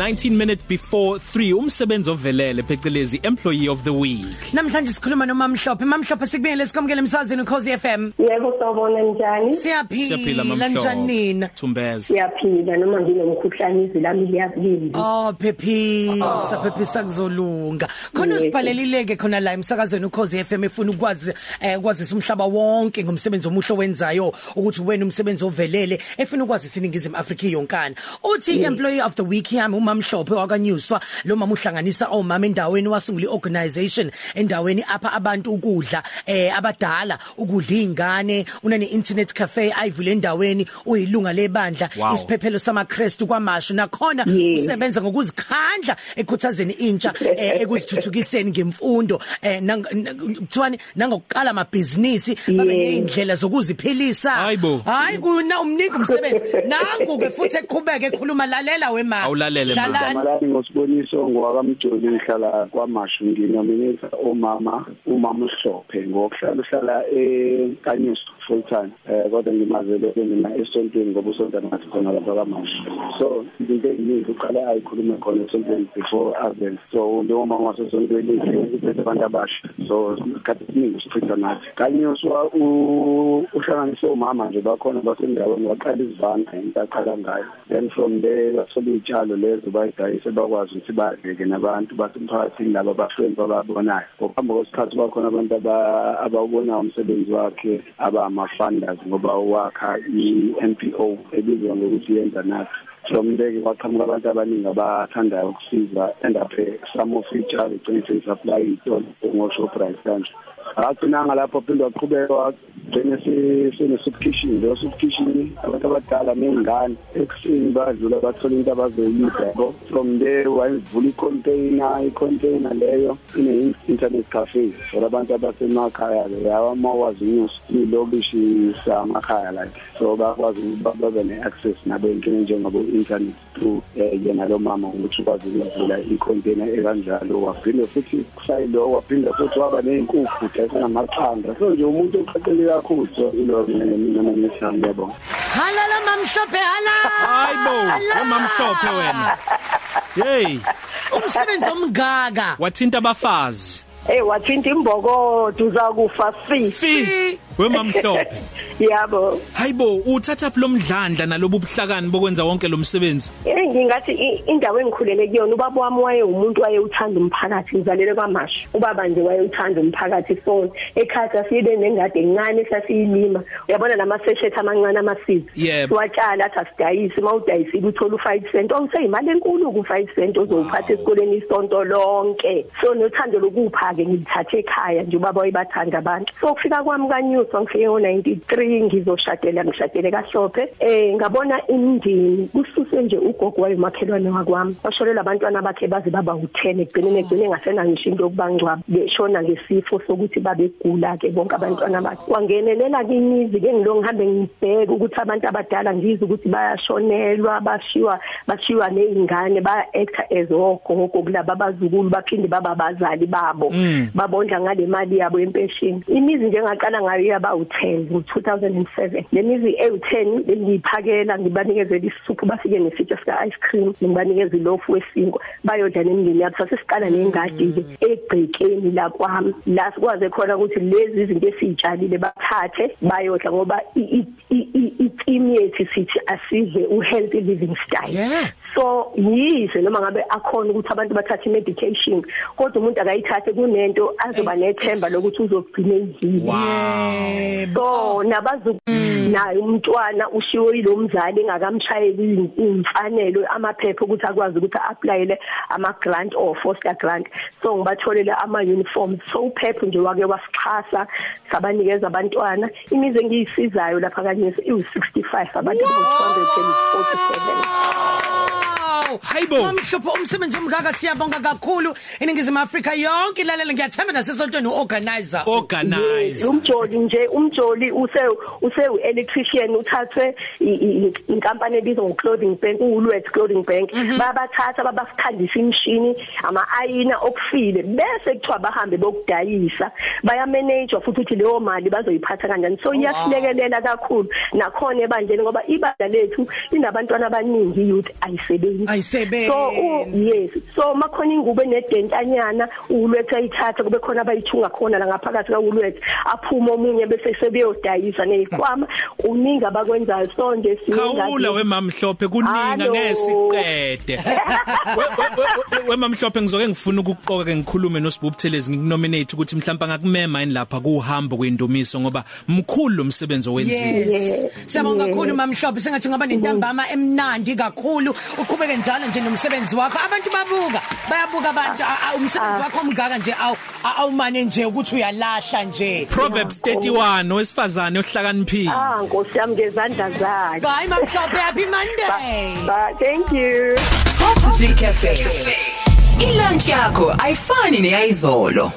19 minutes before 3 umsebenzi ovelele phecelezi employee of the week Namhlanje sikhuluma nomamhlophe. Mamhlophe sikubingelele sikamukele emsazweni uKhosi FM. Yebo sawubona njani? siyaphila nina? Tumbeze Siyaphila noma nginomkhuhlane izwi lami liyazilindi. Oh phephisa phephisa kuzolunga. Khona usibhalelileke khona la emsakazweni uKhosi FM efuna ukwazi eh kwazisa umhlaba wonke ngomsebenzi omuhle wenzayo ukuthi wena umsebenzi ovelele efuna ukwazi siningizimu Afrika yonkana. Uthi employee of the week yami umamhlophe wakanyuswa lo mama uhlanganisa omama endaweni wasungula iorganization endaweni apha abantu ukudla eh abadala ukudla izingane unane internet cafe ayivule endaweni uyilunga lebandla Wow. isiphephelo samaKristu kwamashu nakhona Yes. usebenza ngokuzikhandla ekhuthazeni intsha eh, ekuzithuthukiseni ngemfundo eh kuthiwani nangokuqala amabhizinisi babe Yes. neindlela zokuziphilisa hayi kuna umnika umsebenzi nangu ke futhi eqhubeke ekhuluma lalela wema Awulalele, Dlalani. Malani ngosiboniso ngwakamjoli ngihlala kwamashu nginominate omama umama uhlophe ngokuhlala uhlala eKanyuso full time eh kodwa ngimazele mina esontweni ngoba usonta nathi khona lapha kwamashu so into eyiningi uqala ayikhulume khona esontweni before aven so lo mama wasesontweni uphethe abantu abasha. So isikhathi esiningi usichitha nathi. Kanyuso u- uhlanganise omama nje bakhona basendaweni waqala izivanga into aqala ngayo. Then from there bathola iy'tshalo lezo bayidayise bakwazi ukuthi badleke nabantu basemphakathini laba abafriends ababonayo ngokuhamba kwesikhathi bakhona abantu aba- abawubonayo umsebenzi wakhe abama-funders ngoba wakha i-NPO ebizwa ngokuthi yenza nathi. From there ke kwaqhamuka abantu abaningi abathandayo ukusiza end up eh, some of iy'tshalo igcine seyisupply iy'tolo ngo-shoprite kanje. Akagcinanga lapho phinde waqhubeka wagcine sene-soup kitchen leyo kitchen abantu abadala ney'ngane ekuseni badlula bathola into abazoyidla yabo. From there wayevula icontainer icontainer leyo ine-internet cafe for abantu abasemakhaya-ke yawa uma wazi unyuso ilokishi samakhaya like. So bakwazi ukuthi babe ne-access nabo ey'ntweni njengabo-internet through um yena lo mama ukuthi ukwazi ukuvula icontainer ekanjalo. Waphinde futhi kusayilo waphinde futhi waba ney'nkukhu dayisenamaqanda so nje umuntu oqaqele kakhulu so ilo mina nangesami yabona halala mamhlophe hala! Hayibo umamhlophe wena. Hey. Umsebenzi omgaga wathinta abafazi. Eh wathinta imbokodo uzakufa fi. fi. Wemamhlophe Yabo. hayibo uthatha phi lomdlandla nalobu buhlakani bokwenza wonke lo msebenzi Eh ngingathi i- indawo engikhulele kuyona ubaba wami waye umuntu waye uthanda umphakathi ngizalele kwamashu. Ubaba nje waye uthanda umphakathi so ekhaya sibe nengade encane sasiyilima. Uyabona lamaseshethi amancane amasizi. Yebo. Watshala athi asidayisi mawudayisile uthola u5 cent. Awuseyimali enkulu ku5 cent ozowuphatha esikoleni isonto lonke. So nothando lokupha ke ngithathe ekhaya nje ubaba wayebathanda abantu. So kufika kwami kanyuso ngifike ngo93 ngizoshadela ngishadele kahlophe. Eh ngabona imndini kususe nje ugogo wayemakhelwane wakwami. Washolela abantwana bakhe baze baba u10 egcineni egcine ngasena ngisho into yokubangcwaba. Beshona ngesifo sokuthi babegula ke bonke abantwana bakhe. Wangenelela kimizi ke ngilo ngihambe ngibheka ukuthi abantu abadala ngizwe ukuthi bayashonelwa bashiwa bashiwa nezingane ba actor as ogogo kulaba abazukulu baphinde baba bazali babo babondla ngale mali yabo yempesheni imizi nje ngaqala ngayo yaba u10 ngo2007 lemizi ewu10 bengiyiphakela ngibanikeze isuphu bafike nesitsha sika ice cream ngibanikeze ilofu wesinkwa bayodla nemindeni yabo. Sasiqala nengadi ke egcekeni la kwami. La sikwaze khona ukuthi lezi izinto esizitshalile bathathe bayodla ngoba i- i- i- i-team yethu sithi asidle u-healthy living style. Yeah. so yize noma ngabe akhona ukuthi abantu bathathe medication kodwa umuntu akayithathe kunento azoba nethemba lokuthi uzogcina ezile so nabazu naye umntwana ushiwo yilo mzali engakamshayeli imfanelo amaphepha ukuthi akwazi ukuthi applyele ama grant or foster grant. So ngibatholele ama uniforms so uphepha nje wake wasixhasa sabanikeza abantwana. Imize engiyisizayo lapha kanye iwu65 abantu abawu247 Hayibo. Mamhlophe umsebenzi omgaga siyabonga kakhulu iningizimu Afrika yonke ilalela ngiyathemba nasesontweni uorganizer. Organize umjoli nje umjoli use use electrician uthathwe i- i- inkampani ebizwa ngoclothing bank uWoolworths clothing bank. Babathatha babakhandisa imishini ama ayina okufile bese kuthiwa bahambe bokudayisa. Baya manage futhi ukuthi leyo mali bazoyiphatha kanjani. So iyasilekelela kakhulu nakhona ebandleni ngoba ibandla lethu linabantwana abaningi youth ayisebenzi. Umsebenzi. so u- yes. So makhona ingubo enedentanyana ulethe ayithatha kube khona abayithunga khona la ngaphakathi kawulethe aphuma omunye bese sebeyodayisa nezikhwama. Kuningi abakwenzayo. So nje khawula wemamhlophe kuninga Hallo. ngesiqede wemamhlophe ngizoke ngifuna ukuqoka ke ngikhulume noSibubuthelezi ngikunominate ukuthi mhlawumbe ngakumema yini lapha kuhambo kwendumiso ngoba mkhulu lo msebenzi owenziwe. Yes. Siyabonga kakhulu mamhlophe. Sengathi ngaba nentambama emnandi kakhulu. Uqhubeke njalo nje nomsebenzi wakho. Abantu babuka bayabuka abantu. A- a- umsebenzi wakho omgaka nje awu a- awumane nje ukuthi uyalahla nje. Proverbs 31 owesifazane ohlakaniphile. Ah nkosi yami ngezandla zakhe. Bye mamhlophe happy monday. Bye, thank you. 12 to 3 cafe ilunch yakho ayifani neyizolo